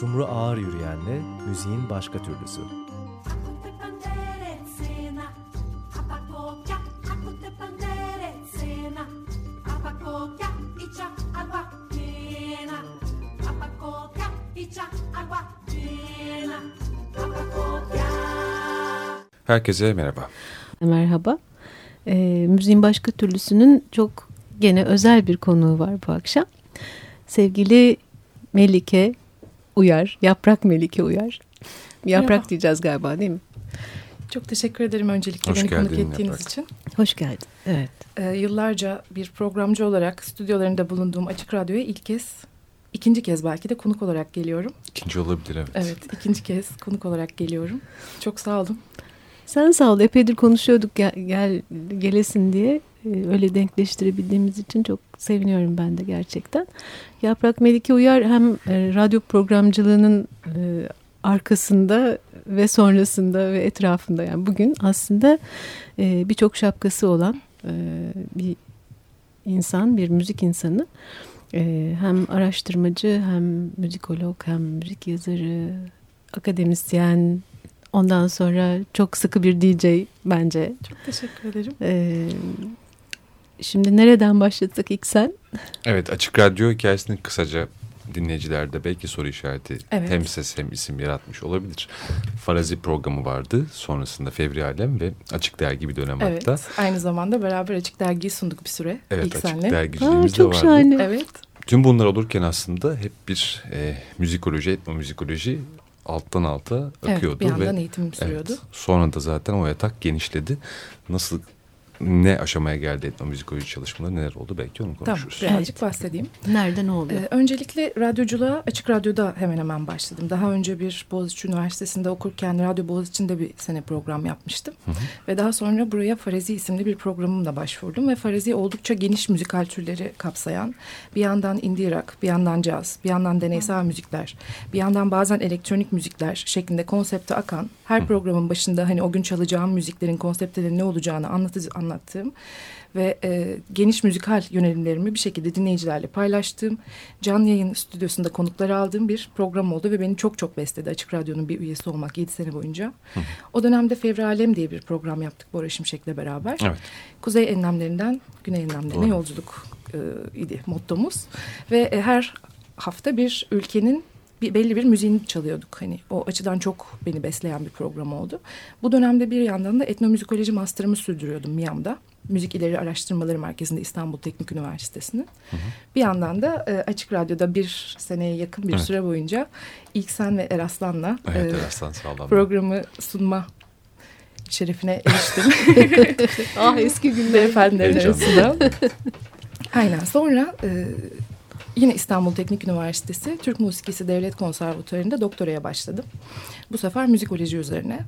Sumru Ağır Yürüyen'le müziğin başka türlüsü. Herkese merhaba. Merhaba. E, müziğin başka türlüsünün çok gene özel bir konuğu var bu akşam. Sevgili Melike Uyar, Yaprak Melike Uyar. Yaprak Merhaba. diyeceğiz galiba değil mi? Çok teşekkür ederim öncelikle Hoş beni konuk ettiğiniz Yaprak. için. Hoş geldin. Evet. Ee, yıllarca bir programcı olarak stüdyolarında bulunduğum Açık Radyo'ya ilk kez, ikinci kez belki de konuk olarak geliyorum. İkinci olabilir evet. Evet, ikinci kez konuk olarak geliyorum. Çok sağ olun. Sen sağ ol. Epeydir konuşuyorduk gel, gel gelesin diye. Ee, öyle denkleştirebildiğimiz için çok seviniyorum ben de gerçekten. Yaprak Melike Uyar hem e, radyo programcılığının e, arkasında ve sonrasında ve etrafında yani bugün aslında e, birçok şapkası olan bir insan, bir müzik insanı. Hem araştırmacı hem müzikolog hem müzik yazarı, akademisyen, Ondan sonra çok sıkı bir DJ bence. Çok teşekkür ederim. Ee, şimdi nereden başladık ilk sen? Evet Açık Radyo hikayesini kısaca dinleyicilerde belki soru işareti evet. hem ses hem isim yaratmış olabilir. Farazi programı vardı. Sonrasında Fevri Alem ve Açık Dergi bir dönem evet, hatta. Aynı zamanda beraber Açık Dergi'yi sunduk bir süre. Evet ilk Açık senle. Dergiciliğimiz Aa, çok de vardı. Şahane. Evet. Tüm bunlar olurken aslında hep bir e, müzikoloji, etnomüzikoloji alttan alta akıyordu. Evet, bir yandan ve, eğitim sürüyordu. Evet, sonra da zaten o yatak genişledi. Nasıl ne aşamaya geldi etnomüzikoloji çalışmaları neler oldu belki onu konuşuruz. Tamam birazcık evet. bahsedeyim. Nerede ne oluyor? Ee, öncelikle radyoculuğa Açık Radyo'da hemen hemen başladım. Daha önce bir Boğaziçi Üniversitesi'nde okurken Radyo Boğaziçi'nde bir sene program yapmıştım. Hı hı. Ve daha sonra buraya Farezi isimli bir programımla başvurdum. Ve Farezi oldukça geniş müzikal türleri kapsayan bir yandan indie rock, bir yandan caz, bir yandan deneysel hı. müzikler, bir yandan bazen elektronik müzikler şeklinde konsepte akan her hı. programın başında hani o gün çalacağım müziklerin konseptlerinin ne olacağını anlatıcı anlattığım ve e, geniş müzikal yönelimlerimi bir şekilde dinleyicilerle paylaştığım, canlı yayın stüdyosunda konukları aldığım bir program oldu ve beni çok çok besledi. Açık Radyo'nun bir üyesi olmak yedi sene boyunca. Hı. O dönemde Fevri Alem diye bir program yaptık Bora Şimşek'le beraber. Evet. Kuzey enlemlerinden güney enlemlerine Doğru. yolculuk e, idi mottomuz. Ve e, her hafta bir ülkenin bir, belli bir müziğini çalıyorduk. Hani o açıdan çok beni besleyen bir program oldu. Bu dönemde bir yandan da etnomüzikoloji master'ımı sürdürüyordum MİAM'da. Müzik İleri Araştırmaları Merkezi'nde İstanbul Teknik Üniversitesi'nin. Bir yandan da e, Açık Radyo'da bir seneye yakın bir evet. süre boyunca İlk Sen ve Eraslan'la evet, e, Eraslan programı sunma şerefine eriştim. ah eski günler. Beyefendilerin arasında. Aynen sonra e, Yine İstanbul Teknik Üniversitesi Türk Musikisi Devlet Konservatuarı'nda doktoraya başladım. Bu sefer müzikoloji üzerine.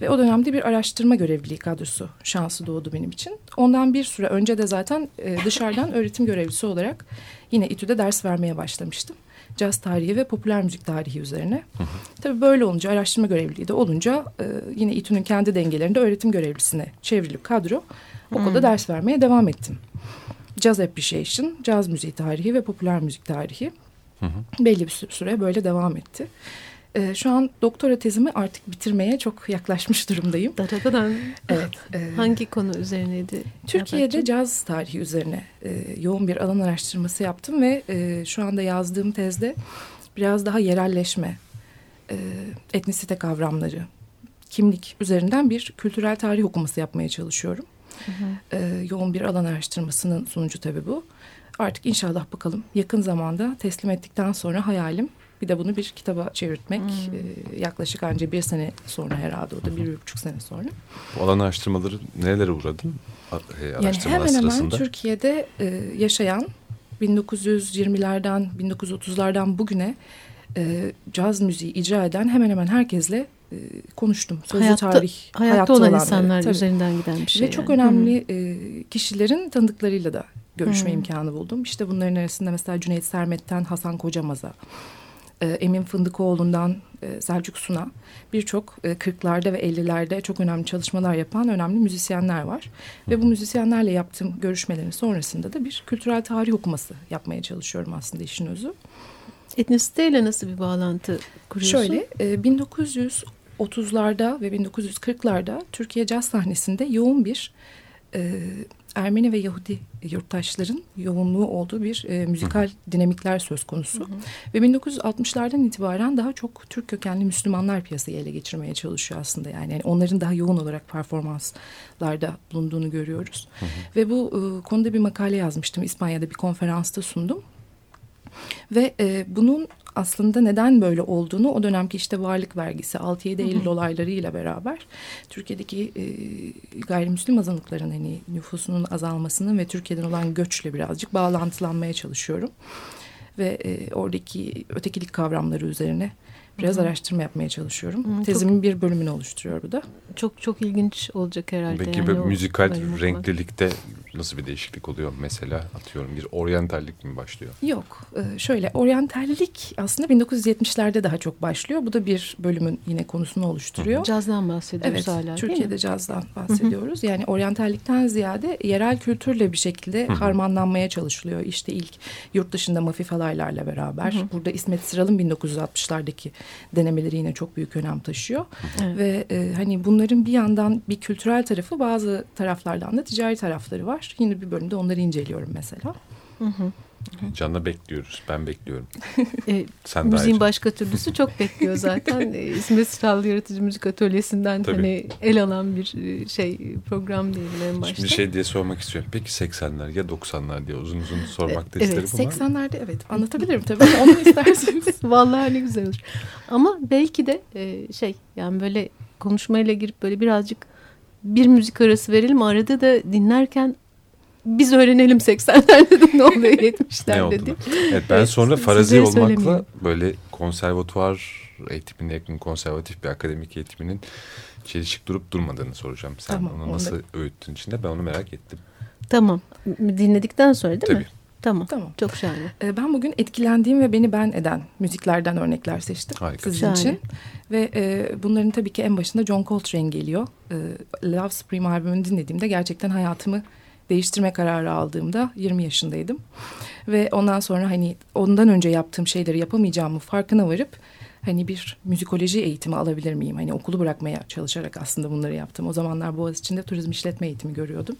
Ve o dönemde bir araştırma görevliliği kadrosu şansı doğdu benim için. Ondan bir süre önce de zaten e, dışarıdan öğretim görevlisi olarak yine İTÜ'de ders vermeye başlamıştım. Caz tarihi ve popüler müzik tarihi üzerine. Hı hı. Tabii böyle olunca araştırma görevliliği de olunca e, yine İTÜ'nün kendi dengelerinde öğretim görevlisine çevrilip kadro okulda hmm. ders vermeye devam ettim. Jazz Appreciation, caz müziği tarihi ve popüler müzik tarihi. Hı hı. Belli bir süre böyle devam etti. Ee, şu an doktora tezimi artık bitirmeye çok yaklaşmış durumdayım. Dadadan. Evet. E, Hangi konu üzerineydi? Türkiye'de caz tarihi üzerine e, yoğun bir alan araştırması yaptım ve e, şu anda yazdığım tezde biraz daha yerelleşme, e, etnisite kavramları, kimlik üzerinden bir kültürel tarih okuması yapmaya çalışıyorum. Hı hı. E, yoğun bir alan araştırmasının sonucu tabii bu. Artık inşallah bakalım yakın zamanda teslim ettikten sonra hayalim bir de bunu bir kitaba çevirtmek hmm. e, yaklaşık anca bir sene sonra herhalde o da bir, bir buçuk sene sonra. Bu alan araştırmaları nelere uğradın? E, yani hemen sırasında? hemen Türkiye'de e, yaşayan 1920'lerden 1930'lardan bugüne e, caz müziği icra eden hemen hemen herkesle konuştum. Sözlü hayatta, tarih. Hayatta, hayatta olan insanlar tabii. üzerinden giden bir şey. Ve yani. çok önemli e, kişilerin tanıdıklarıyla da görüşme hmm. imkanı buldum. İşte bunların arasında mesela Cüneyt Sermet'ten Hasan Kocamaz'a, e, Emin Fındıkoğlu'ndan e, Selçuk Sun'a birçok e, 40'larda ve 50'lerde çok önemli çalışmalar yapan önemli müzisyenler var. Ve bu müzisyenlerle yaptığım görüşmelerin sonrasında da bir kültürel tarih okuması yapmaya çalışıyorum aslında işin özü. Etnisiteyle nasıl bir bağlantı kuruyorsun? Şöyle e, 1930'larda ve 1940'larda Türkiye caz sahnesinde yoğun bir e, Ermeni ve Yahudi yurttaşların yoğunluğu olduğu bir e, müzikal dinamikler söz konusu. Hı hı. Ve 1960'lardan itibaren daha çok Türk kökenli Müslümanlar piyasayı ele geçirmeye çalışıyor aslında. Yani, yani onların daha yoğun olarak performanslarda bulunduğunu görüyoruz. Hı hı. Ve bu e, konuda bir makale yazmıştım. İspanya'da bir konferansta sundum. Ve e, bunun aslında neden böyle olduğunu o dönemki işte varlık vergisi 6-7 Eylül olaylarıyla beraber Türkiye'deki e, gayrimüslim azınlıkların hani nüfusunun azalmasının ve Türkiye'den olan göçle birazcık bağlantılanmaya çalışıyorum. Ve e, oradaki ötekilik kavramları üzerine Biraz Hı -hı. araştırma yapmaya çalışıyorum. Hı, Tezimin çok, bir bölümünü oluşturuyor bu da. Çok çok ilginç olacak herhalde. Peki yani müzikal renklilikte nasıl bir değişiklik oluyor mesela? Atıyorum bir oryantallik mi başlıyor? Yok. E, şöyle oryantallik aslında 1970'lerde daha çok başlıyor. Bu da bir bölümün yine konusunu oluşturuyor. Hı -hı. Cazdan bahsediyoruz evet, hala Türkiye'de cazdan bahsediyoruz. Hı -hı. Yani oryantallikten ziyade yerel kültürle bir şekilde Hı -hı. harmanlanmaya çalışılıyor. İşte ilk yurt dışında mafifalaylarla beraber. Hı -hı. Burada İsmet Sıral'ın 1960'lardaki denemeleri yine çok büyük önem taşıyor. Evet. Ve e, hani bunların bir yandan bir kültürel tarafı bazı taraflardan da ticari tarafları var. Yine bir bölümde onları inceliyorum mesela. Hı hı. Can'la bekliyoruz. Ben bekliyorum. E, Sen müziğin başka türlüsü çok bekliyor zaten. e, İsmet Sırallı Yaratıcı Müzik Atölyesi'nden Tabii. hani el alan bir e, şey program diyelim en başta. Şimdi şey diye sormak istiyorum. Peki 80'ler ya 90'lar diye uzun uzun sormak da isterim evet, ama. 80'lerde evet anlatabilirim tabii. Onu isterseniz. Vallahi ne güzel olur. Ama belki de e, şey yani böyle konuşmayla girip böyle birazcık bir müzik arası verelim. Arada da dinlerken biz öğrenelim 80'lerde de ne oluyor 70'lerde diye. Evet ben sonra farazi olmakla böyle konservatuvar eğitimine yakın konservatif bir akademik eğitiminin çelişik durup durmadığını soracağım. Sen tamam, onu nasıl onda... öğüttün içinde ben onu merak ettim. Tamam dinledikten sonra değil Tabii. mi? Tamam. Tamam. Çok şahane. Ee, ben bugün etkilendiğim ve beni ben eden müziklerden örnekler seçtim. Harika. Sizin şahane. için. Ve e, bunların tabii ki en başında John Coltrane geliyor. E, Love Supreme albümünü dinlediğimde gerçekten hayatımı değiştirme kararı aldığımda 20 yaşındaydım. Ve ondan sonra hani ondan önce yaptığım şeyleri yapamayacağımı farkına varıp hani bir müzikoloji eğitimi alabilir miyim? Hani okulu bırakmaya çalışarak aslında bunları yaptım. O zamanlar Boğaziçi'nde turizm işletme eğitimi görüyordum.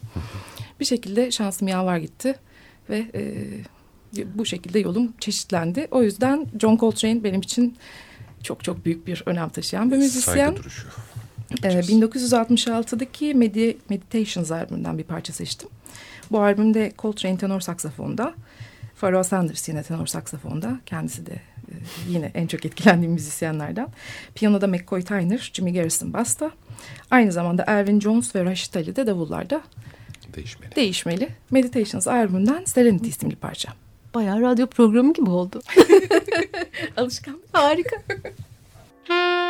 Bir şekilde şansım yaver gitti ve e, bu şekilde yolum çeşitlendi. O yüzden John Coltrane benim için çok çok büyük bir önem taşıyan bir müzisyen. Saygı duruşu. Ee, 1966'daki Medi Meditations albümünden bir parça seçtim. Bu albümde Coltrane tenor saksafonda, Pharoah Sanders yine tenor saksafonda. Kendisi de e, yine en çok etkilendiğim müzisyenlerden. Piyanoda McCoy Tyner, Jimmy Garrison basta. Aynı zamanda Elvin Jones ve Rashid Ali de davullarda. Değişmeli. Değişmeli. Meditations albümünden Serenity isimli parça. Bayağı radyo programı gibi oldu. Alışkanlık. Harika.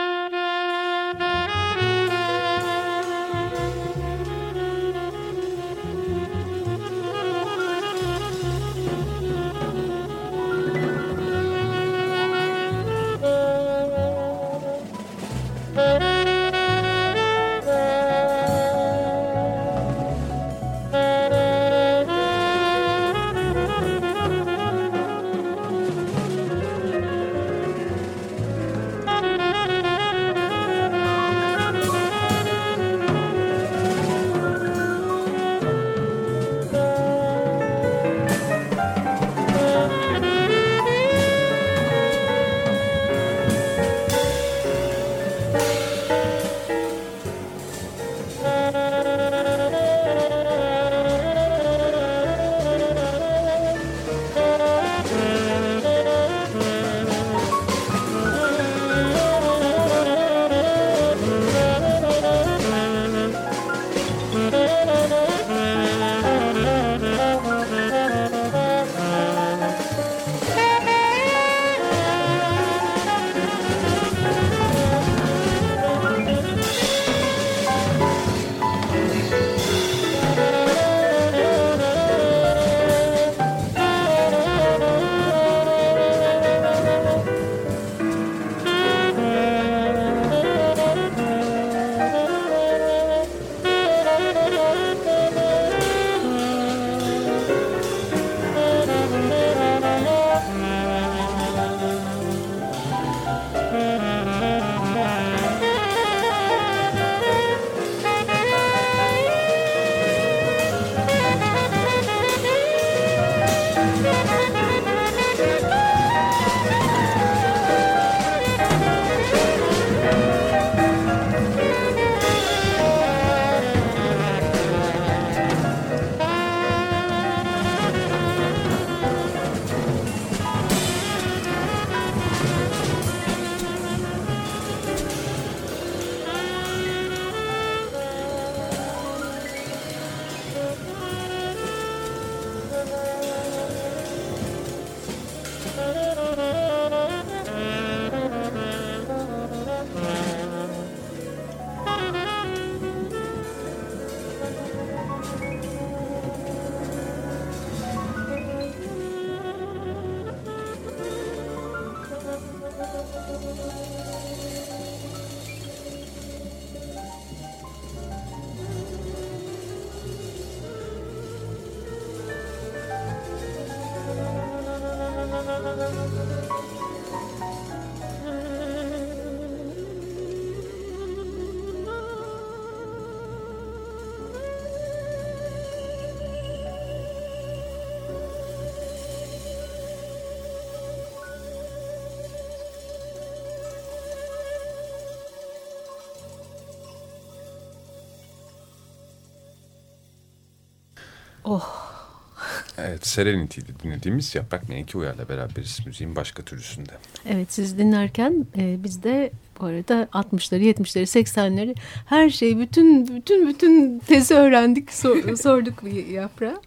Evet Serenity'di dinlediğimiz Yaprak Menki Uyar'la beraberiz müziğin başka türlüsünde. Evet siz dinlerken e, biz de bu arada 60'ları 70'leri 80'leri her şey bütün bütün bütün tezi öğrendik sor, sorduk Yaprağa.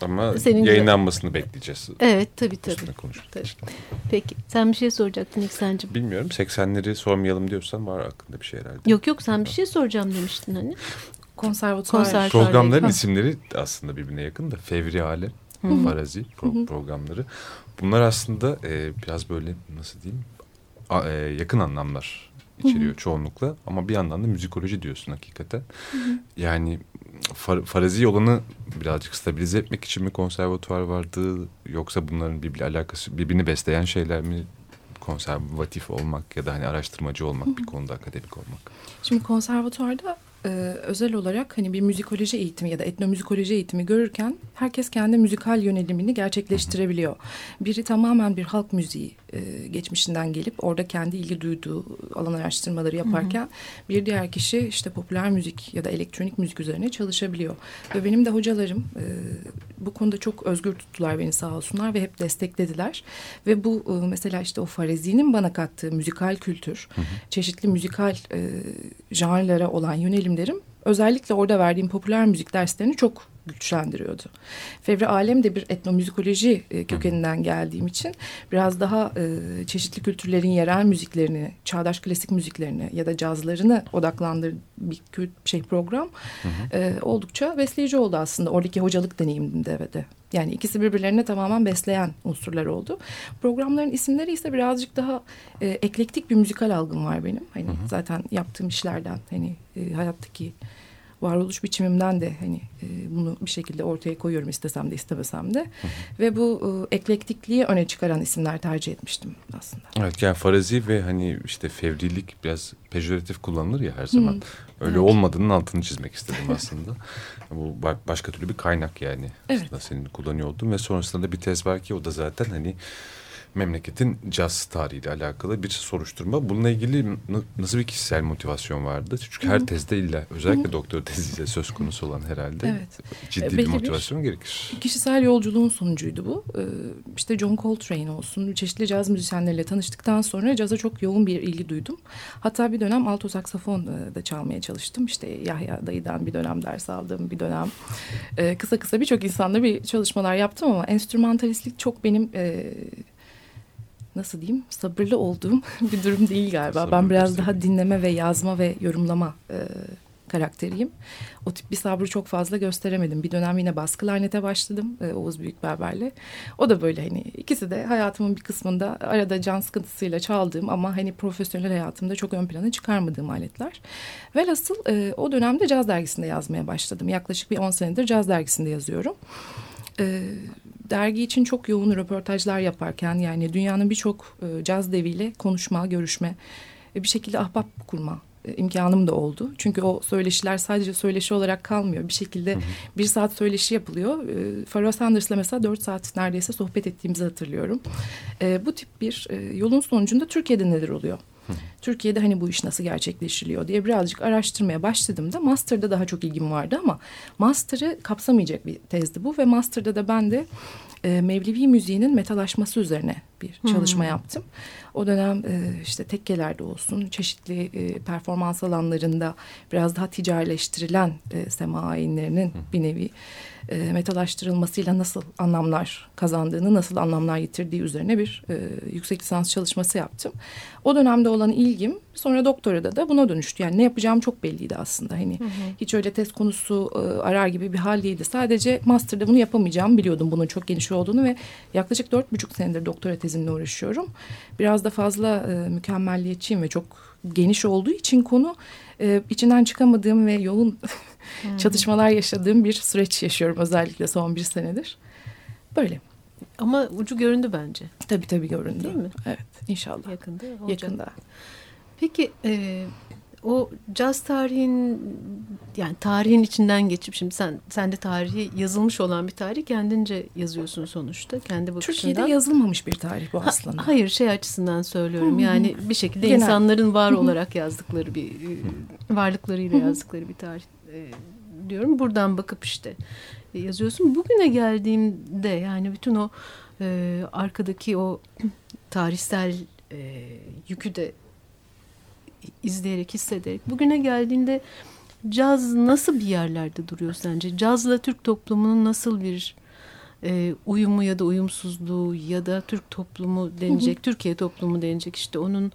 Ama Senin yayınlanmasını de... bekleyeceğiz. Evet tabii tabii. tabii. Peki sen bir şey soracaktın İhsan'cığım. Bilmiyorum 80'leri sormayalım diyorsan var aklında bir şey herhalde. Yok yok sen bir şey soracağım demiştin hani. Konservatuvar. Konservatuvar. Programların isimleri aslında birbirine yakın da Fevri Alem, Farazi pro programları. Bunlar aslında e, biraz böyle nasıl diyeyim a, e, yakın anlamlar içeriyor Hı-hı. çoğunlukla. Ama bir yandan da müzikoloji diyorsun hakikaten. Hı-hı. Yani far, farazi olanı birazcık stabilize etmek için mi konservatuvar vardı? Yoksa bunların birbirine alakası, birbirini besleyen şeyler mi? konservatif olmak ya da hani araştırmacı olmak Hı-hı. bir konuda akademik olmak. Şimdi konservatuvarda e, özel olarak hani bir müzikoloji eğitimi ya da etnomüzikoloji eğitimi görürken herkes kendi müzikal yönelimini gerçekleştirebiliyor. Biri tamamen bir halk müziği e, geçmişinden gelip orada kendi ilgi duyduğu alan araştırmaları yaparken hı hı. bir diğer kişi işte popüler müzik ya da elektronik müzik üzerine çalışabiliyor. Ve benim de hocalarım e, bu konuda çok özgür tuttular beni sağ olsunlar ve hep desteklediler. Ve bu e, mesela işte o Farazi'nin bana kattığı müzikal kültür, hı hı. çeşitli müzikal e, janrlara olan yönelimlerim özellikle orada verdiğim popüler müzik derslerini çok güçlendiriyordu. Fevri Alem de bir etnomüzikoloji e, kökeninden geldiğim için biraz daha e, çeşitli kültürlerin yerel müziklerini, çağdaş klasik müziklerini ya da cazlarını odaklandığı bir şey program hı hı. E, oldukça besleyici oldu aslında oradaki hocalık deneyiminde de. Yani ikisi birbirlerine tamamen besleyen unsurlar oldu. Programların isimleri ise birazcık daha e, eklektik bir müzikal algım var benim. Hani hı hı. zaten yaptığım işlerden hani e, hayattaki varoluş biçimimden de hani e, bunu bir şekilde ortaya koyuyorum istesem de istemesem de. Hı hı. Ve bu e, eklektikliği öne çıkaran isimler tercih etmiştim aslında. Evet yani farazi ve hani işte fevrilik biraz pejoratif kullanılır ya her zaman. Hı. Öyle evet. olmadığının altını çizmek istedim aslında. bu başka türlü bir kaynak yani. Evet. Aslında senin kullanıyor oldun ve sonrasında da bir tez var ki o da zaten hani memleketin caz tarihiyle alakalı bir soruşturma. Bununla ilgili nasıl bir kişisel motivasyon vardı? Çünkü her tezde illa özellikle doktor teziyle söz konusu olan herhalde evet. ciddi Belli bir motivasyon bir gerekir. Kişisel yolculuğun sonucuydu bu. Ee, işte John Coltrane olsun, çeşitli caz müzisyenleriyle tanıştıktan sonra caza çok yoğun bir ilgi duydum. Hatta bir dönem alto saksafon e, da çalmaya çalıştım. İşte Yahya dayıdan bir dönem ders aldım, bir dönem e, kısa kısa birçok insanla bir çalışmalar yaptım ama enstrümantalistlik çok benim e, nasıl diyeyim sabırlı olduğum bir durum değil galiba. Sabır ben biraz daha dinleme ve yazma ve yorumlama e, karakteriyim. O tip bir sabrı çok fazla gösteremedim. Bir dönem yine baskı lanete başladım e, Oğuz Büyükberber'le. O da böyle hani ikisi de hayatımın bir kısmında arada can sıkıntısıyla çaldığım ama hani profesyonel hayatımda çok ön plana çıkarmadığım aletler. Velhasıl e, o dönemde caz dergisinde yazmaya başladım. Yaklaşık bir on senedir caz dergisinde yazıyorum. E, dergi için çok yoğun röportajlar yaparken yani dünyanın birçok e, caz deviyle konuşma, görüşme ve bir şekilde ahbap kurma e, imkanım da oldu. Çünkü o söyleşiler sadece söyleşi olarak kalmıyor. Bir şekilde hı hı. bir saat söyleşi yapılıyor. E, Pharoah Sanders'la mesela dört saat neredeyse sohbet ettiğimizi hatırlıyorum. E, bu tip bir e, yolun sonucunda Türkiye'de neler oluyor? Türkiye'de hani bu iş nasıl gerçekleştiriliyor diye birazcık araştırmaya başladım da master'da daha çok ilgim vardı ama master'ı kapsamayacak bir tezdi bu ve master'da da ben de e, Mevlevi müziğinin metalaşması üzerine bir çalışma hmm. yaptım. O dönem e, işte tekkelerde olsun çeşitli e, performans alanlarında biraz daha ticarileştirilen e, sema ayinlerinin hmm. bir nevi e, metalaştırılmasıyla nasıl anlamlar kazandığını, nasıl anlamlar yitirdiği üzerine bir e, yüksek lisans çalışması yaptım. O dönemde olan ilgim sonra doktorada da buna dönüştü. Yani ne yapacağım çok belliydi aslında. Hani hı hı. hiç öyle test konusu e, arar gibi bir hal değildi. Sadece master'da bunu yapamayacağımı biliyordum bunun çok geniş olduğunu ve yaklaşık dört buçuk senedir doktora tezimle uğraşıyorum. Biraz da fazla e, mükemmelliyetçiyim ve çok geniş olduğu için konu e, içinden çıkamadığım ve yoğun hmm. çatışmalar yaşadığım bir süreç yaşıyorum özellikle son bir senedir. Böyle. Ama ucu göründü bence. Tabii tabii göründü. Değil mi? Evet inşallah. Yakında olacak. Yakında. Peki e, o caz tarihin yani tarihin içinden geçip şimdi sen sen de tarihi yazılmış olan bir tarih kendince yazıyorsun sonuçta kendi bakışından. Türkiye'de yazılmamış bir tarih bu aslında. Ha, hayır şey açısından söylüyorum. Hı hı. Yani bir şekilde Genel. insanların var Hı olarak yazdıkları bir e, varlıklarıyla yazdıkları bir tarih e, diyorum. Buradan bakıp işte e, yazıyorsun. Bugüne geldiğimde yani bütün o e, arkadaki o tarihsel e, yükü de izleyerek hissederek bugüne geldiğinde caz nasıl bir yerlerde duruyor sence? Cazla Türk toplumunun nasıl bir e, uyumu ya da uyumsuzluğu ya da Türk toplumu denecek, Türkiye toplumu denecek işte onun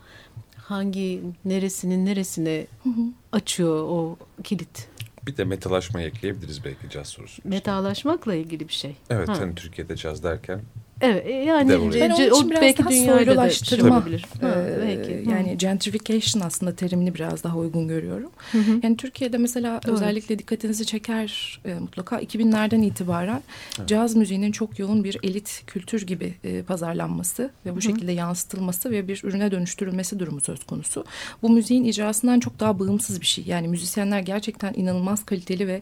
hangi neresinin neresine Hı hı. açıyor o kilit? Bir de metalaşmayı ekleyebiliriz belki caz sorusu. Metalaşmakla ilgili bir şey. Evet Ha. hani Türkiye'de caz derken Evet e, yani Ben onun için o biraz belki daha soylulaştırma, Ee, belki. Hı. yani gentrification aslında terimini biraz daha uygun görüyorum. Hı hı. Yani Türkiye'de mesela Doğru. özellikle dikkatinizi çeker e, mutlaka 2000'lerden itibaren caz müziğinin çok yoğun bir elit kültür gibi e, pazarlanması ve bu şekilde yansıtılması ve bir ürüne dönüştürülmesi durumu söz konusu. Bu müziğin icrasından çok daha bağımsız bir şey. Yani müzisyenler gerçekten inanılmaz kaliteli ve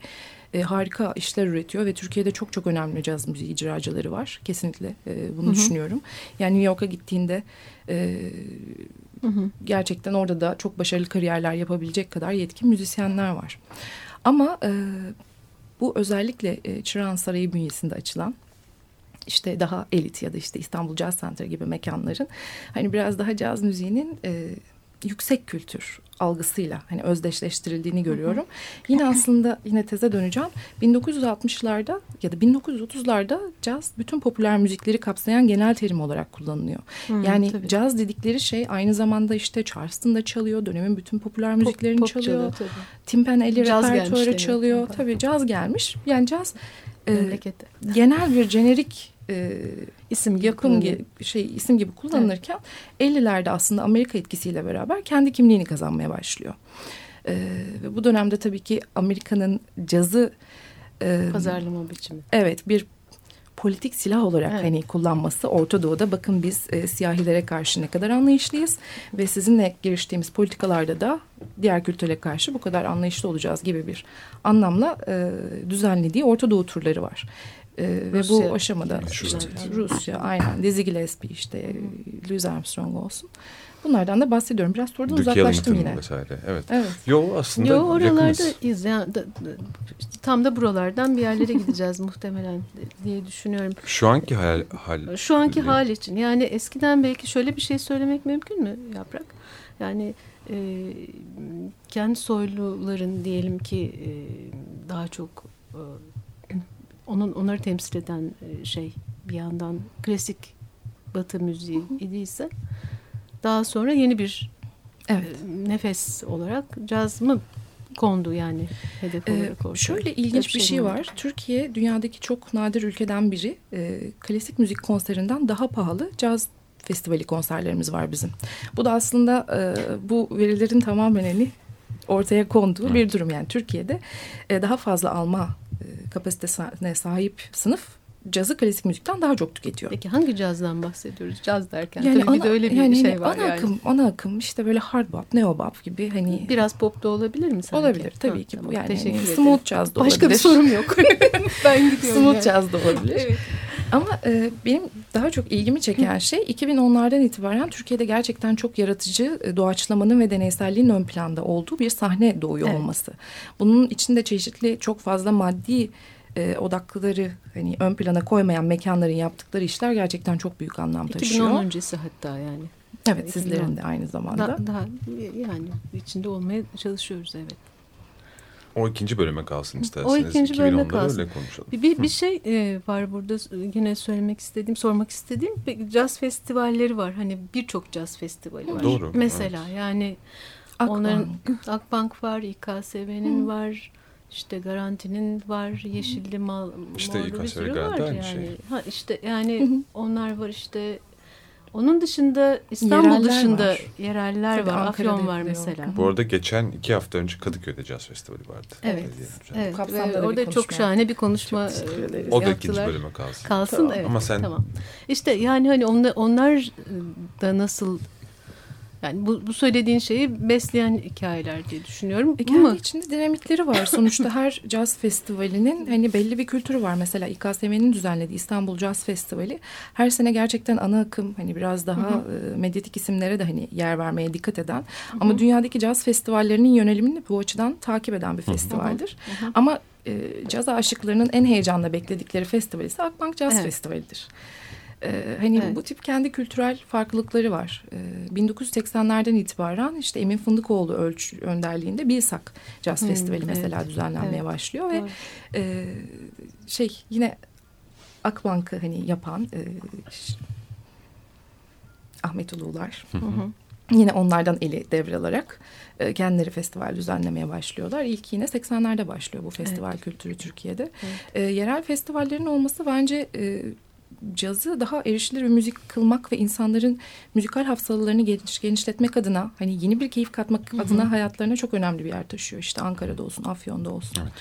e, harika işler üretiyor ve Türkiye'de çok çok önemli caz müziği icracıları var. Kesinlikle e, bunu Hı hı. düşünüyorum. Yani New York'a gittiğinde e, Hı hı. gerçekten orada da çok başarılı kariyerler yapabilecek kadar yetkin müzisyenler var. Ama e, bu özellikle e, Çırağan Sarayı bünyesinde açılan işte daha elit ya da işte İstanbul Jazz Center gibi mekanların hani biraz daha caz müziğinin e, yüksek kültür algısıyla hani özdeşleştirildiğini görüyorum. Yine aslında yine teze döneceğim. 1960'larda ya da 1930'larda caz bütün popüler müzikleri kapsayan genel terim olarak kullanılıyor. Hı, yani tabii. caz dedikleri şey aynı zamanda işte Charleston'da çalıyor, dönemin bütün popüler müziklerini pop çalıyor. çalıyor tabii. Caz gelmiş repertuarı çalıyor. Tabii caz gelmiş. Yani caz e, genel bir jenerik e, İsim kullanıyor. gibi şey isim gibi kullanılırken 50'lerde aslında Amerika etkisiyle beraber kendi kimliğini kazanmaya başlıyor. E, ve bu dönemde tabii ki Amerika'nın cazı e, pazarlama biçimi. evet bir politik silah olarak Evet. hani kullanması Orta Doğu'da bakın biz e, siyahilere karşı ne kadar anlayışlıyız ve sizinle giriştiğimiz politikalarda da diğer kültüre karşı bu kadar anlayışlı olacağız gibi bir anlamla e, düzenlediği Orta Doğu turları var. E, ve bu aşamada işte. Rusya aynen Dizzy Gillespie işte Louis Armstrong olsun. Bunlardan da bahsediyorum. Biraz sorudan Duke uzaklaştım yine. vesaire. Evet. Evet. Yo aslında Yo yakınız. oralardayız. Yani, da- da- işte tam da buralardan bir yerlere gideceğiz muhtemelen diye düşünüyorum. Şu anki hal, hal Şu anki hal için yani eskiden belki şöyle bir şey söylemek mümkün mü Yaprak? Yani e, kendi soyluların diyelim ki e, daha çok e, onun onları temsil eden e, şey bir yandan klasik Batı müziği idiyse daha sonra yeni bir Evet. e, nefes olarak caz mı kondu yani hedef Ee, olarak ortaya? şöyle Öyle ilginç bir şey mi var. Türkiye dünyadaki çok nadir ülkeden biri. Ee, klasik müzik konserinden daha pahalı caz festivali konserlerimiz var bizim. Bu da aslında e, bu verilerin tamamen hani ortaya konduğu bir durum. Yani Türkiye'de e, daha fazla alma e, kapasitesine sahip sınıf cazı klasik müzikten daha çok tüketiyor. Peki hangi cazdan bahsediyoruz? Caz derken Yani tabii bir ana, de öyle bir yani şey hani var ana yani. akım, ana akım işte böyle hard bop, neo bop gibi hani Biraz pop da olabilir mi sanki? olabilir tabii Ha, ki tamam, yani Teşekkür hani ederim. smooth jazz da Başka bir olabilir. sorum yok. ben gidiyorum. Smooth yani. jazz da olabilir. Evet. Ama e, benim daha çok ilgimi çeken şey 2010'lardan itibaren Türkiye'de gerçekten çok yaratıcı e, doğaçlamanın ve deneyselliğin ön planda olduğu bir sahne doğuyor Evet. olması. Bunun içinde çeşitli çok fazla maddi e, odaklıları hani ön plana koymayan mekanların yaptıkları işler gerçekten çok büyük anlam taşıyor. 2010 öncesi hatta yani. Evet sizlerin de aynı zamanda. Da, daha yani içinde olmaya çalışıyoruz evet. O ikinci bölüme kalsın isterseniz. O ikinci bölüme 2010'ları kalsın. öyle konuşalım. Bir, bir, bir şey e, var burada yine söylemek istediğim, sormak istediğim. Caz festivalleri var. Hani birçok caz festivali var. Doğru, Mesela yani Akbank. onların Akbank var, İKSV'nin var. işte Garanti'nin var, Yeşilli Mal, İşte Morlu bir sürü var yani. şey. Ha işte yani onlar var işte Onun dışında İstanbul yereller dışında var. yereller Tabii var. Afyon var mesela. Bu arada geçen iki hafta önce Kadıköy'de Caz Festivali vardı. Evet. evet. evet. Orada çok şahane bir konuşma çok O da ikinci bölüme kalsın. Kalsın tamam. evet. Ama sen... Tamam. İşte yani hani onlar, onlar da nasıl yani bu, bu söylediğin şeyi besleyen hikayeler diye düşünüyorum. E, kendi Ama... içinde dinamikleri var. Sonuçta her caz festivalinin hani belli bir kültürü var. Mesela İKSM'nin düzenlediği İstanbul Caz Festivali her sene gerçekten ana akım hani biraz daha hı e, medyatik isimlere de hani yer vermeye dikkat eden ama dünyadaki caz festivallerinin yönelimini bu açıdan takip eden bir festivaldir. Ama e, caz aşıklarının en heyecanla bekledikleri festival ise Akbank Caz evet. Festivali'dir. Ee, hani evet. bu tip kendi kültürel farklılıkları var. Ee, 1980'lerden itibaren işte Emin Fındıkoğlu ölç önderliğinde Bilsak Jazz hmm, Festivali evet. mesela düzenlenmeye evet. başlıyor ve e, şey yine Akbank'ı hani yapan e, Ahmet. Hı hı. Yine onlardan eli devralarak e, kendileri festival düzenlemeye başlıyorlar. İlk yine 80'lerde başlıyor bu festival evet. kültürü Türkiye'de. Evet. E, yerel festivallerin olması bence e, cazı daha erişilir bir müzik kılmak ve insanların müzikal hafızalarını geniş, genişletmek adına hani yeni bir keyif katmak Hı -hı. adına hayatlarına çok önemli bir yer taşıyor. İşte Ankara'da olsun, Afyon'da olsun. Evet.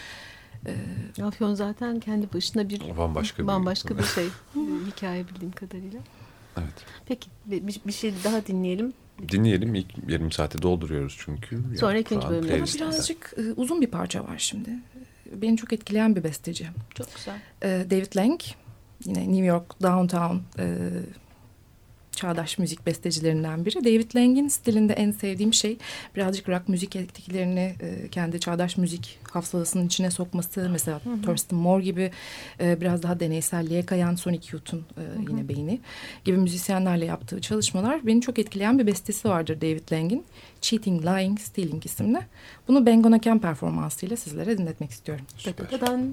Ee, Afyon zaten kendi başına bir bambaşka bir, bambaşka bir şey. hikaye bildiğim kadarıyla. Evet. Peki bir, bir şey daha dinleyelim. Dinleyelim. İlk yarım saati dolduruyoruz çünkü. Sonra ikinci bölümde. Ama birazcık e, uzun bir parça var şimdi. Beni çok etkileyen bir besteci. Çok güzel. E, David Lang yine New York Downtown e, çağdaş müzik bestecilerinden biri. David Lang'in stilinde en sevdiğim şey birazcık rock müzik etkilerini e, kendi çağdaş müzik hafızasının içine sokması. Mesela hı hı. Thurston Moore gibi e, biraz daha deneyselliğe kayan Sonic Youth'un e, yine beyni gibi müzisyenlerle yaptığı çalışmalar beni çok etkileyen bir bestesi vardır David Lang'in. Cheating, Lying, Stealing isimli. Bunu Ben Gonna Camp performansıyla sizlere dinletmek istiyorum. Süper. Dadan.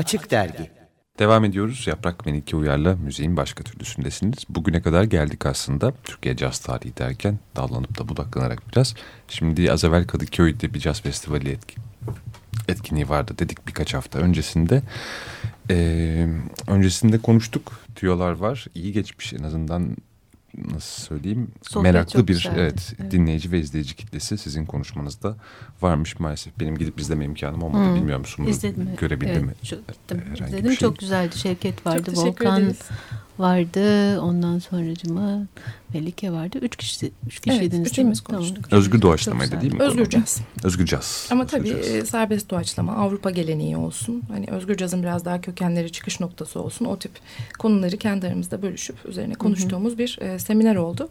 Açık Dergi Devam ediyoruz. Yaprak Melike Uyar'la müziğin başka türlüsündesiniz. Bugüne kadar geldik aslında. Türkiye Caz Tarihi derken dallanıp da budaklanarak biraz. Şimdi az evvel Kadıköy'de bir caz festivali etki, etkinliği vardı dedik birkaç hafta öncesinde. Ee, öncesinde konuştuk. Tüyolar var. İyi geçmiş en azından nasıl söyleyeyim Sohbet meraklı bir evet, evet dinleyici ve izleyici kitlesi sizin konuşmanızda varmış maalesef. Benim gidip izleme imkanım olmadı. Hmm. Bilmiyorum Sumru görebildi evet, mi? Çok, izledim şey. çok güzeldi. Şevket vardı, Volkan ederiz. Vardı. Ondan sonracıma Melike vardı. Üç kişi, üç kişiydiniz evet, değil mi? Tamam. Özgür doğaçlamaydı değil mi? Özgür caz. Özgür caz. Ama özgür tabii caz. E, serbest doğaçlama Avrupa geleneği olsun. Hani özgür cazın biraz daha kökenleri çıkış noktası olsun. O tip konuları kendi aramızda bölüşüp üzerine konuştuğumuz Hı -hı. bir e, seminer oldu.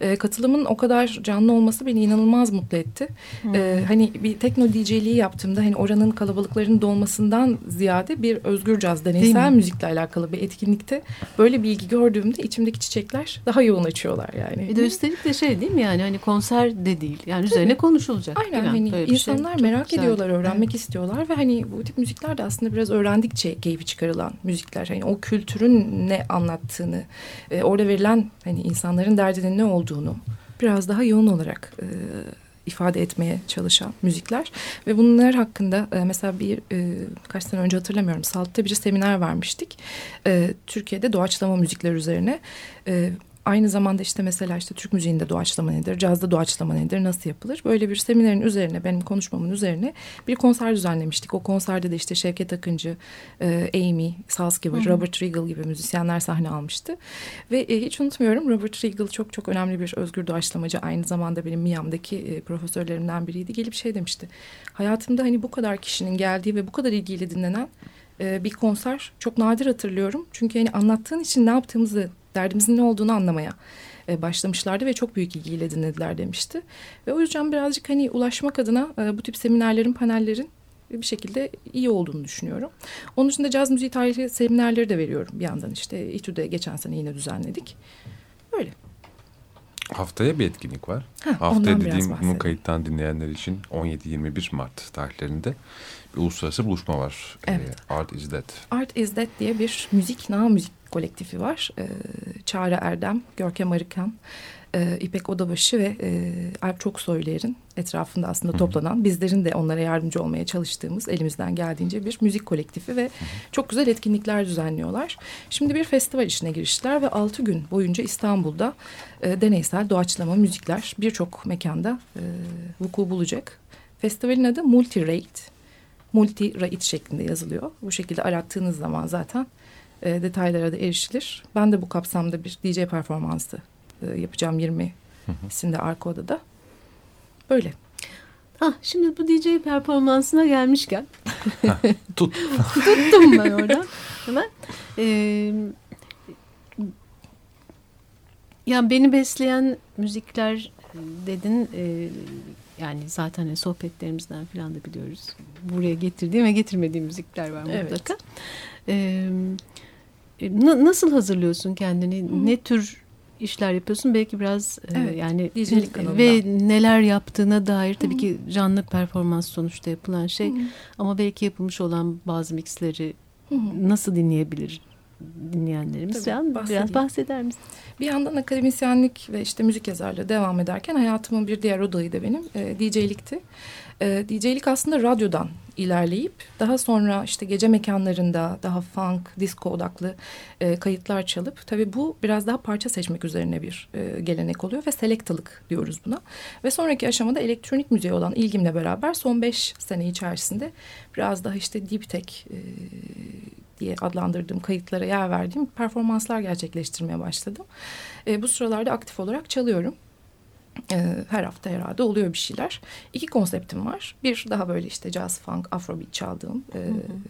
E, katılımın o kadar canlı olması beni inanılmaz mutlu etti. E, hani bir tekno DJ'liği yaptığımda hani oranın kalabalıkların dolmasından ziyade bir özgür caz deneysel müzikle alakalı bir etkinlikte böyle bir ilgi gördüğümde içimdeki çiçekler daha yoğun açıyorlar yani. Bir de üstelik de şey değil mi yani hani konser de değil. Yani Tabii. üzerine konuşulacak. Aynen hani şey insanlar şey. merak ediyorlar, öğrenmek evet. istiyorlar ve hani bu tip müzikler de aslında biraz öğrendikçe keyfi çıkarılan müzikler. Hani o kültürün ne anlattığını, e, orada verilen hani insanların derdinin ne olduğunu biraz daha yoğun olarak e, ifade etmeye çalışan müzikler ve bunlar hakkında e, mesela bir e, kaç sene önce hatırlamıyorum Salt'ta bir seminer vermiştik. E, Türkiye'de doğaçlama müzikler üzerine Aynı zamanda işte mesela işte Türk müziğinde doğaçlama nedir, cazda doğaçlama nedir, nasıl yapılır? Böyle bir seminerin üzerine, benim konuşmamın üzerine bir konser düzenlemiştik. O konserde de işte Şevket Akıncı, e, Amy, Salzgiver, Robert Regal gibi müzisyenler sahne almıştı. Ve e, hiç unutmuyorum Robert Regal çok çok önemli bir özgür doğaçlamacı. Aynı zamanda benim Miami'deki e, profesörlerimden biriydi. Gelip şey demişti. Hayatımda hani bu kadar kişinin geldiği ve bu kadar ilgiyle dinlenen bir konser çok nadir hatırlıyorum. Çünkü hani anlattığın için ne yaptığımızı derdimizin ne olduğunu anlamaya e, başlamışlardı ve çok büyük ilgiyle dinlediler demişti. Ve o yüzden birazcık hani ulaşmak adına e, bu tip seminerlerin, panellerin bir şekilde iyi olduğunu düşünüyorum. Onun dışında caz müziği tarihi seminerleri de veriyorum bir yandan işte. İTÜ'de geçen sene yine düzenledik. Haftaya bir etkinlik var. Heh, Haftaya dediğim bunu kayıttan dinleyenler için 17-21 Mart tarihlerinde bir uluslararası buluşma var. Evet. Ee, Art is That. Art is That diye bir müzik, na müzik kolektifi var. Ee, Çağrı Erdem, Görkem Arıkan, e, İpek Odabaşı ve e, Alp Çoksoyler'in etrafında aslında toplanan bizlerin de onlara yardımcı olmaya çalıştığımız elimizden geldiğince bir müzik kolektifi ve çok güzel etkinlikler düzenliyorlar. Şimdi bir festival işine giriştiler ve altı gün boyunca İstanbul'da e, deneysel doğaçlama müzikler birçok mekanda e, vuku bulacak. Festivalin adı Multi Rate. Multi Rate şeklinde yazılıyor. Bu şekilde arattığınız zaman zaten e, detaylara da erişilir. Ben de bu kapsamda bir DJ performansı e, yapacağım 20'sinde arka odada. Böyle. Ha, şimdi bu DJ performansına gelmişken. Tut. Tuttum ben orada. Hemen. Ee, yani beni besleyen müzikler dedin. E, yani zaten sohbetlerimizden falan da biliyoruz. Buraya getirdiğim ve getirmediğim müzikler var mutlaka. Evet. Ee, Na, nasıl hazırlıyorsun kendini? Hı. Ne tür işler yapıyorsun? Belki biraz e, evet, e, yani ve neler yaptığına dair tabii Hı. ki canlı performans sonuçta yapılan şey. Hı. Ama belki yapılmış olan bazı mixleri Hı. nasıl dinleyebilir dinleyenlerimiz? Tabii, biraz bahseder misin? Bir yandan akademisyenlik ve işte müzik yazarlığı devam ederken hayatımın bir diğer odayı da benim e, DJ'likti. E, DJ'lik aslında radyodan ilerleyip daha sonra işte gece mekanlarında daha funk, disco odaklı e, kayıtlar çalıp tabii bu biraz daha parça seçmek üzerine bir e, gelenek oluyor ve selektalık diyoruz buna. Ve sonraki aşamada elektronik müziğe olan ilgimle beraber son beş sene içerisinde biraz daha işte deep tech e, diye adlandırdığım kayıtlara yer verdiğim performanslar gerçekleştirmeye başladım. E, bu sıralarda aktif olarak çalıyorum. E, her hafta herhalde oluyor bir şeyler. İki konseptim var. Bir daha böyle işte jazz, funk, afrobeat çaldığım e,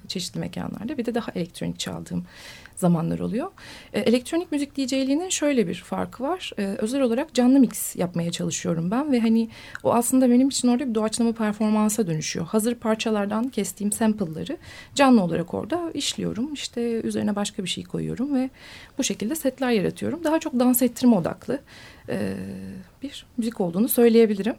çeşitli mekanlarda. Bir de daha elektronik çaldığım zamanlar oluyor. E, elektronik müzik DJ'liğinin şöyle bir farkı var. E, özel olarak canlı mix yapmaya çalışıyorum ben ve hani o aslında benim için orada bir doğaçlama performansa dönüşüyor. Hazır parçalardan kestiğim sample'ları canlı olarak orada işliyorum. İşte üzerine başka bir şey koyuyorum ve bu şekilde setler yaratıyorum. Daha çok dans ettirme odaklı e, bir müzik olduğunu söyleyebilirim.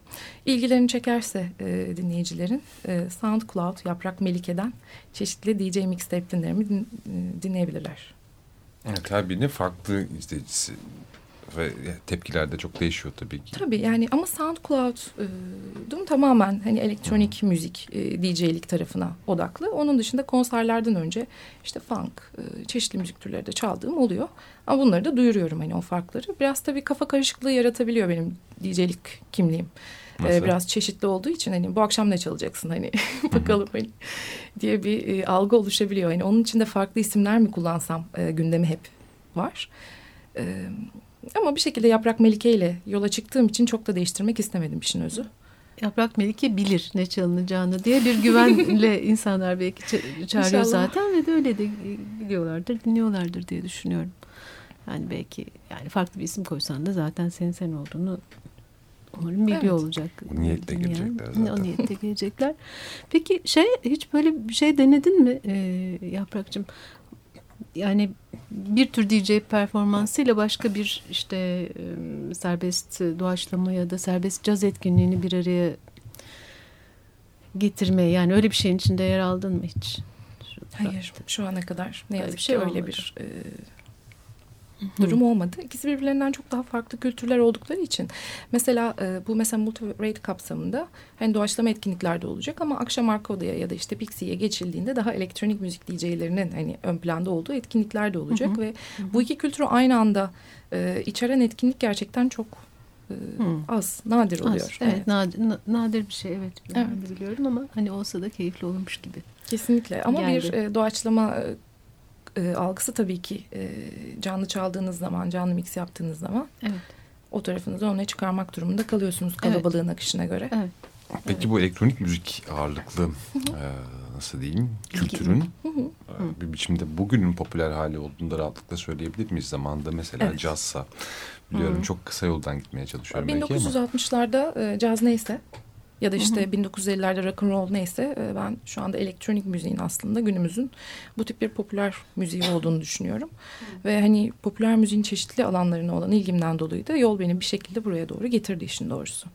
İlgilerini çekerse e, dinleyicilerin e, SoundCloud Yaprak Melike'den çeşitli DJ mixtape'lerimi din, e, dinleyebilirler. Evet, her birinin farklı izleyicisi ve tepkiler de çok değişiyor tabii ki. Tabii yani ama SoundCloud'un tamamen hani elektronik hmm. müzik e, DJ'lik tarafına odaklı. Onun dışında konserlerden önce işte funk, e, çeşitli müzik türleri de çaldığım oluyor. Ama bunları da duyuruyorum hani o farkları. Biraz tabii kafa karışıklığı yaratabiliyor benim DJ'lik kimliğim. E, Nasıl? biraz çeşitli olduğu için hani bu akşam ne çalacaksın hani bakalım hani diye bir e, algı oluşabiliyor. Hani onun için de farklı isimler mi kullansam e, gündemi hep var. E, ama bir şekilde Yaprak Melike ile yola çıktığım için çok da değiştirmek istemedim işin özü. Yaprak Melike bilir ne çalınacağını diye bir güvenle insanlar belki çağırıyor İnşallah. zaten ve de öyle de biliyorlardır, dinliyorlardır diye düşünüyorum. Yani belki yani farklı bir isim koysan da zaten senin sen olduğunu umarım biliyor evet. olacak. O niyetle gelecekler zaten. O niyetle gelecekler. Peki şey hiç böyle bir şey denedin mi e, Yaprak'cığım? yani bir tür DJ performansıyla başka bir işte serbest doğaçlama ya da serbest caz etkinliğini bir araya getirmeye yani öyle bir şeyin içinde yer aldın mı hiç? Hayır şu ana kadar ne yazık şey ki öyle bir e, durum olmadı. İkisi birbirlerinden çok daha farklı kültürler oldukları için. Mesela e, bu mesela multi-rate kapsamında hani doğaçlama etkinliklerde olacak ama akşam arka odaya ya da işte Pixie'ye geçildiğinde daha elektronik müzik DJ'lerinin hani ön planda olduğu etkinlikler de olacak hı hı. ve hı hı. bu iki kültürü aynı anda e, içeren etkinlik gerçekten çok e, az, nadir oluyor. Az, evet, evet. Nadir, nadir bir şey evet. Evet. biliyorum ama hani olsa da keyifli olmuş gibi. Kesinlikle ama Geldi. bir e, doğaçlama e, algısı tabii ki e, canlı çaldığınız zaman, canlı mix yaptığınız zaman evet. o tarafınızı öne çıkarmak durumunda kalıyorsunuz kalabalığın evet. akışına göre. Evet. Peki evet. bu elektronik müzik ağırlıklı e, nasıl diyeyim kültürün e, bir biçimde bugünün popüler hali olduğunu da rahatlıkla söyleyebilir miyiz? Zamanında mesela evet. cazsa biliyorum çok kısa yoldan gitmeye çalışıyorum 1960'larda e, caz neyse ya da işte hı hı. 1950'lerde rock and roll neyse e, ben şu anda elektronik müziğin aslında günümüzün bu tip bir popüler müziği olduğunu düşünüyorum. Hı. Ve hani popüler müziğin çeşitli alanlarına olan ilgimden dolayı da yol beni bir şekilde buraya doğru getirdi işin doğrusu.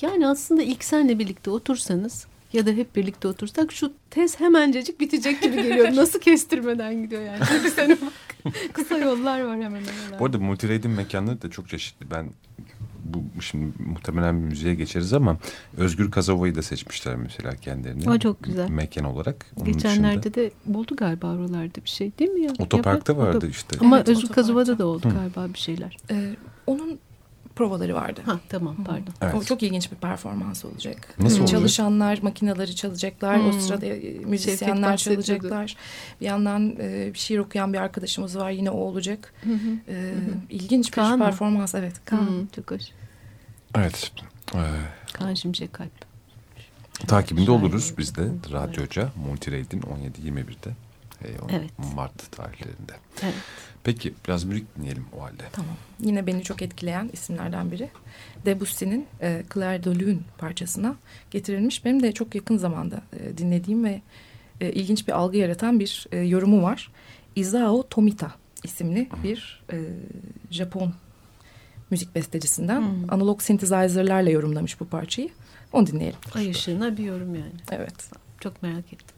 Yani aslında ilk senle birlikte otursanız ya da hep birlikte otursak şu tez hemencecik bitecek gibi geliyor. Nasıl kestirmeden gidiyor yani. Senin kısa yollar var hemen hemen. Bu arada multirade'in mekanları da çok çeşitli. Ben bu şimdi muhtemelen bir müziğe geçeriz ama Özgür Kazova'yı da seçmişler mesela kendilerine. O çok güzel. Mekan olarak. Onun Geçenlerde dışında... de oldu galiba oralarda bir şey değil mi ya? Otoparkta Yaprak, vardı işte. Ama evet, Özgür Kazova'da da oldu Hı. galiba bir şeyler. Ee, onun provaları vardı. Ha tamam pardon. Evet. O çok ilginç bir performans olacak. Nasıl olacak? Çalışanlar makineleri çalacaklar. Hmm. O sırada e, müzisyenler çalacaklar. Bir yandan e, şiir okuyan bir arkadaşımız var. Yine o olacak. Hı hı. E, ilginç Kaan bir performans. Evet. Kaan. Hı, çok hoş. Evet. Ee, Kaan Şimşek Kalp. Takibinde oluruz biz de Radyoca Multirade'in 17-21'de. E, evet. Mart tarihlerinde. Evet. Peki biraz müzik dinleyelim o halde. Tamam. Yine beni çok etkileyen isimlerden biri. Debussy'nin e, Claire de Lune parçasına getirilmiş. Benim de çok yakın zamanda e, dinlediğim ve e, ilginç bir algı yaratan bir e, yorumu var. Izao Tomita isimli bir e, Japon müzik bestecisinden hmm. analog synthesizer'larla yorumlamış bu parçayı. Onu dinleyelim. Ay ışığına bir yorum yani. Evet. Çok merak ettim.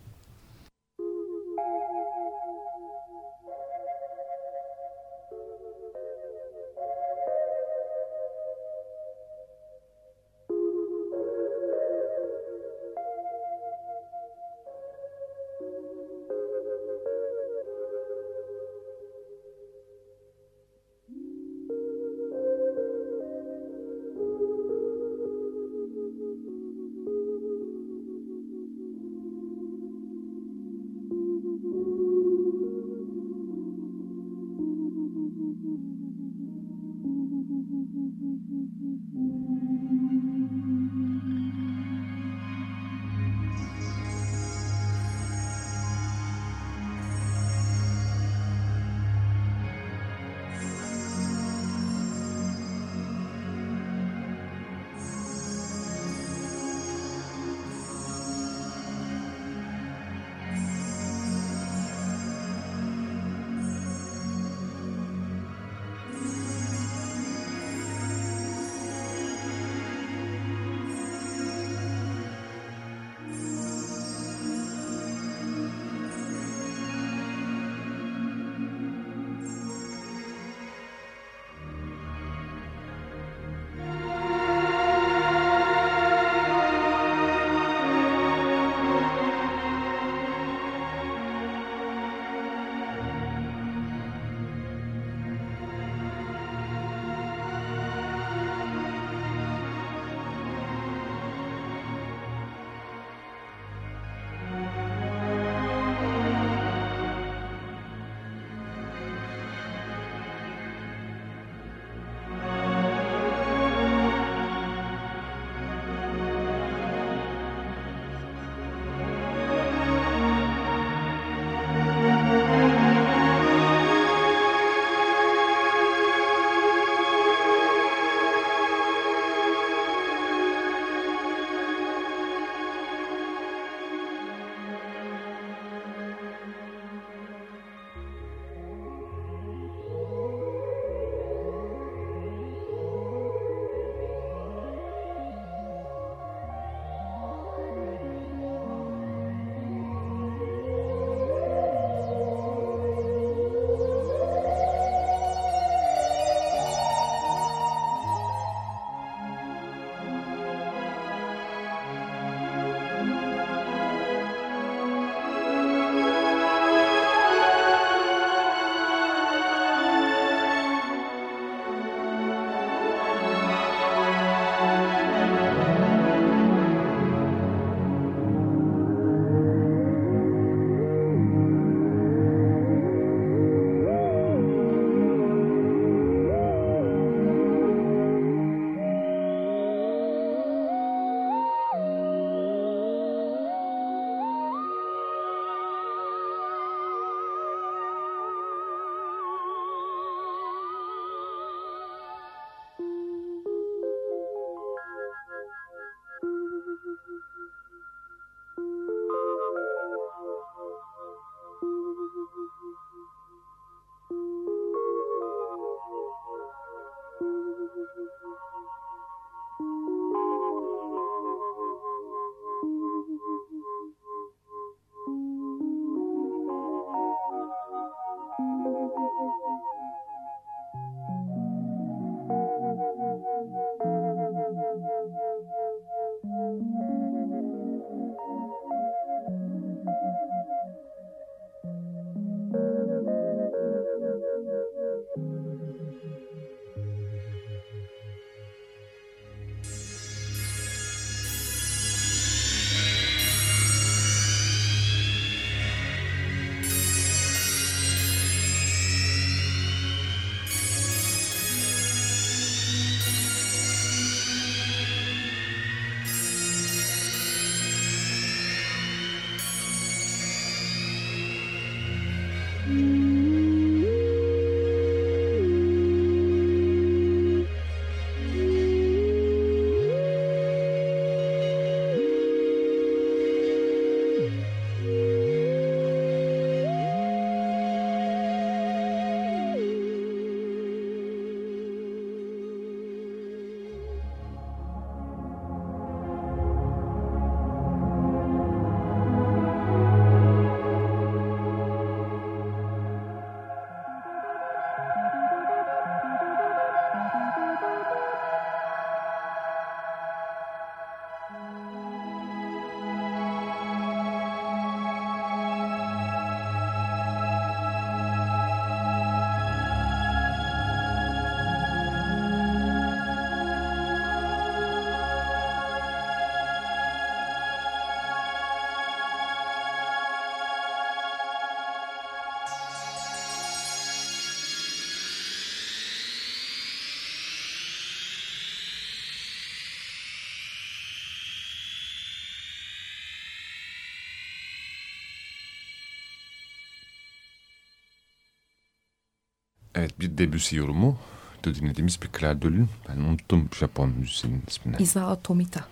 Evet bir Debussy yorumu dinlediğimiz bir Claire Döl'ün ben unuttum Japon müziğinin ismini. Isao Tomita.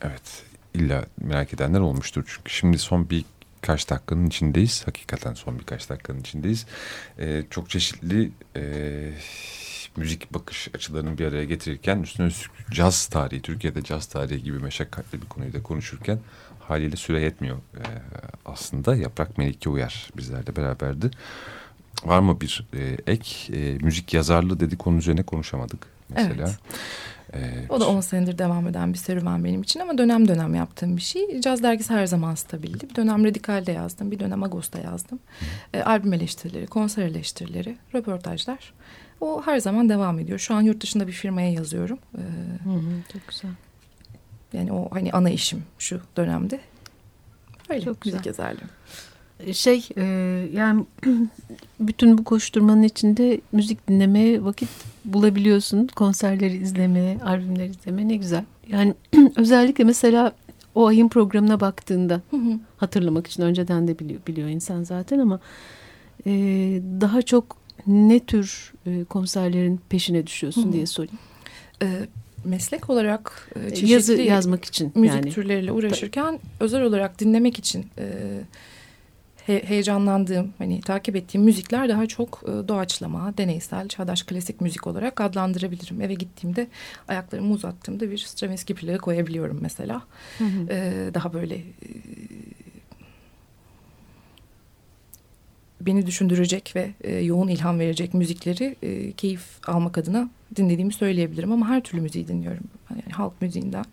Evet illa merak edenler olmuştur çünkü şimdi son bir birkaç dakikanın içindeyiz. Hakikaten son birkaç dakikanın içindeyiz. Ee, çok çeşitli e, müzik bakış açılarını bir araya getirirken üstüne üstlük caz tarihi, Türkiye'de caz tarihi gibi meşakkatli bir konuyu da konuşurken haliyle süre yetmiyor. Ee, aslında Yaprak Melike Uyar bizlerle beraberdi. Var mı bir e, ek? E, müzik yazarlığı dedik onun üzerine konuşamadık mesela. Evet. Ee, o da 10 senedir devam eden bir serüven benim için ama dönem dönem yaptığım bir şey. Caz dergisi her zaman stabildi. Bir dönem Radikal'de yazdım, bir dönem Agos'ta yazdım. E, albüm eleştirileri, konser eleştirileri, röportajlar. O her zaman devam ediyor. Şu an yurt dışında bir firmaya yazıyorum. Ee, hı hı, çok güzel. Yani o hani ana işim şu dönemde. Öyle çok güzel. müzik yazarlığı. Şey e, yani bütün bu koşturmanın içinde müzik dinlemeye vakit bulabiliyorsun. Konserleri izlemeye, albümleri izlemeye ne güzel. Yani özellikle mesela o ayın programına baktığında hı hı. hatırlamak için önceden de biliyor, biliyor insan zaten ama e, daha çok ne tür e, konserlerin peşine düşüyorsun hı hı. diye sorayım. E, meslek olarak e, çeşitli yazı yazmak için müzik yani. türleriyle uğraşırken özel olarak dinlemek için e, he, heyecanlandığım, hani takip ettiğim müzikler daha çok e, doğaçlama, deneysel, çağdaş klasik müzik olarak adlandırabilirim. Eve gittiğimde ayaklarımı uzattığımda bir Stravinsky plağı koyabiliyorum mesela. Hı hı. E, daha böyle e, beni düşündürecek ve e, yoğun ilham verecek müzikleri e, keyif almak adına dinlediğimi söyleyebilirim. Ama her türlü müziği dinliyorum. Yani halk müziğinden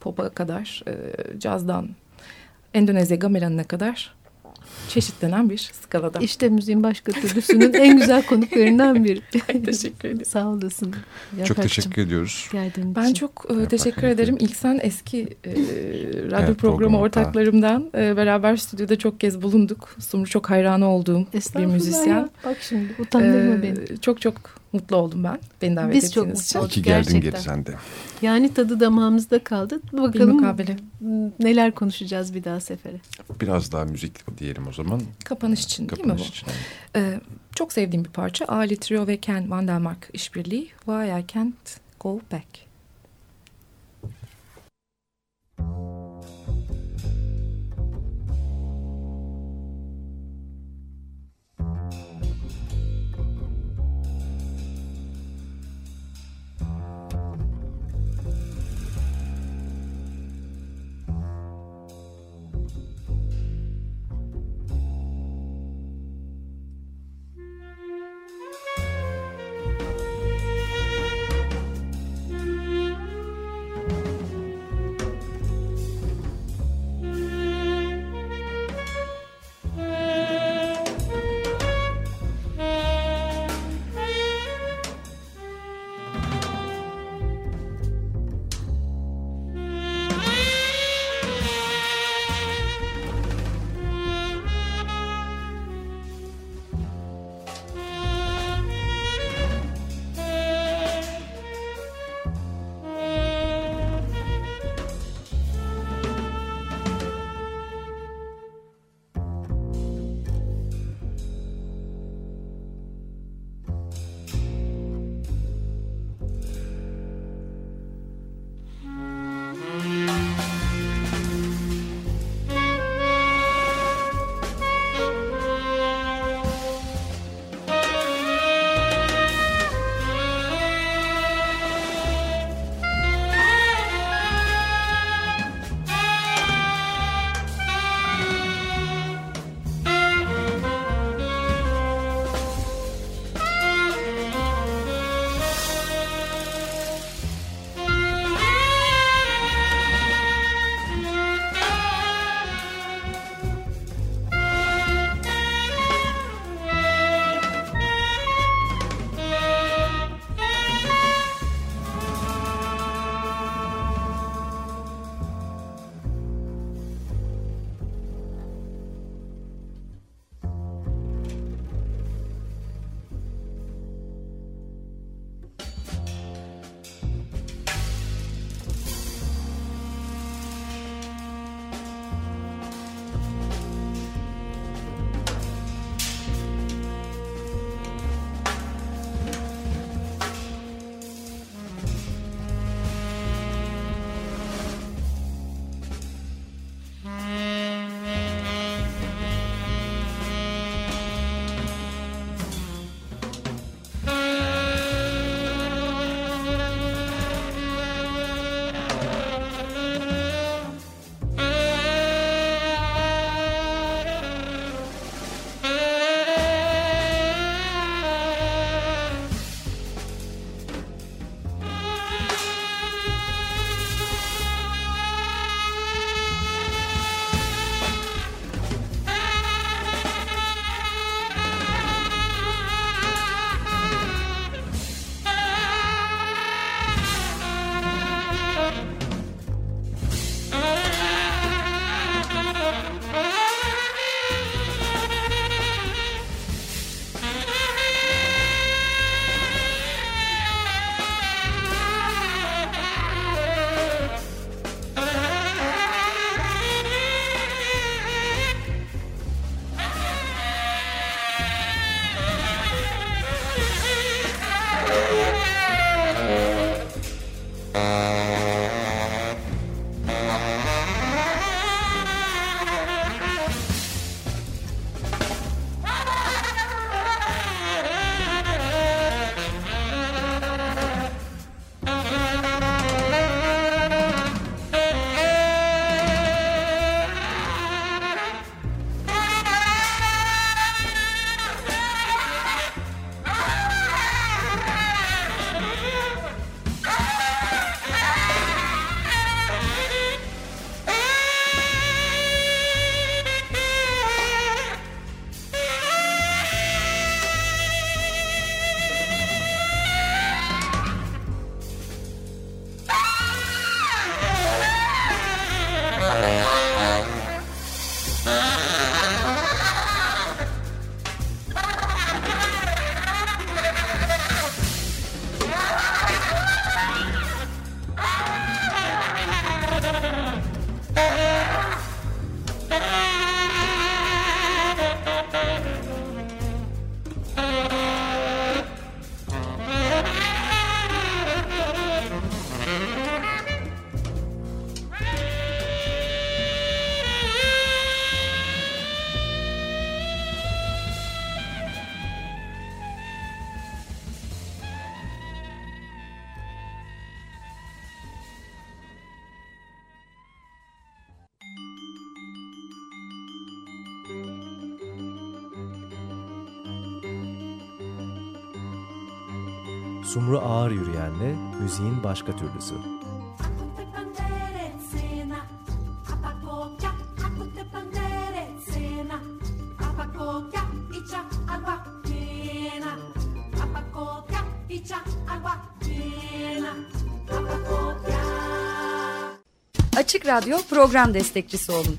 pop'a kadar, e, cazdan, Endonezya gamelanına kadar çeşitlenen bir skalada. İşte müziğin başka türlüsünün en güzel konuklarından biri. teşekkür ederim. Sağ olasın. Çok teşekkür ediyoruz. Geldiğin ben için. çok e, teşekkür ederim. İlk sen eski e, radyo evet, programı ortaklarımdan e, beraber stüdyoda çok kez bulunduk. Sumru çok hayranı olduğum bir müzisyen. Ya. Bak şimdi utandırma ee, beni. Çok çok mutlu oldum ben. Beni davet Biz çok mutlu için. olduk İyi geldin gerçekten. geri sen de. Yani tadı damağımızda kaldı. Bakalım neler konuşacağız bir daha sefere. Biraz daha müzik diyelim o zaman. Kapanış için Kapanış değil mi bu? Için, ee, çok sevdiğim bir parça. Ali Trio ve Ken Vandermark işbirliği. Why I Can't Go Back. Sumru Ağır Yürüyen'le müziğin başka türlüsü. Açık Radyo program destekçisi olun.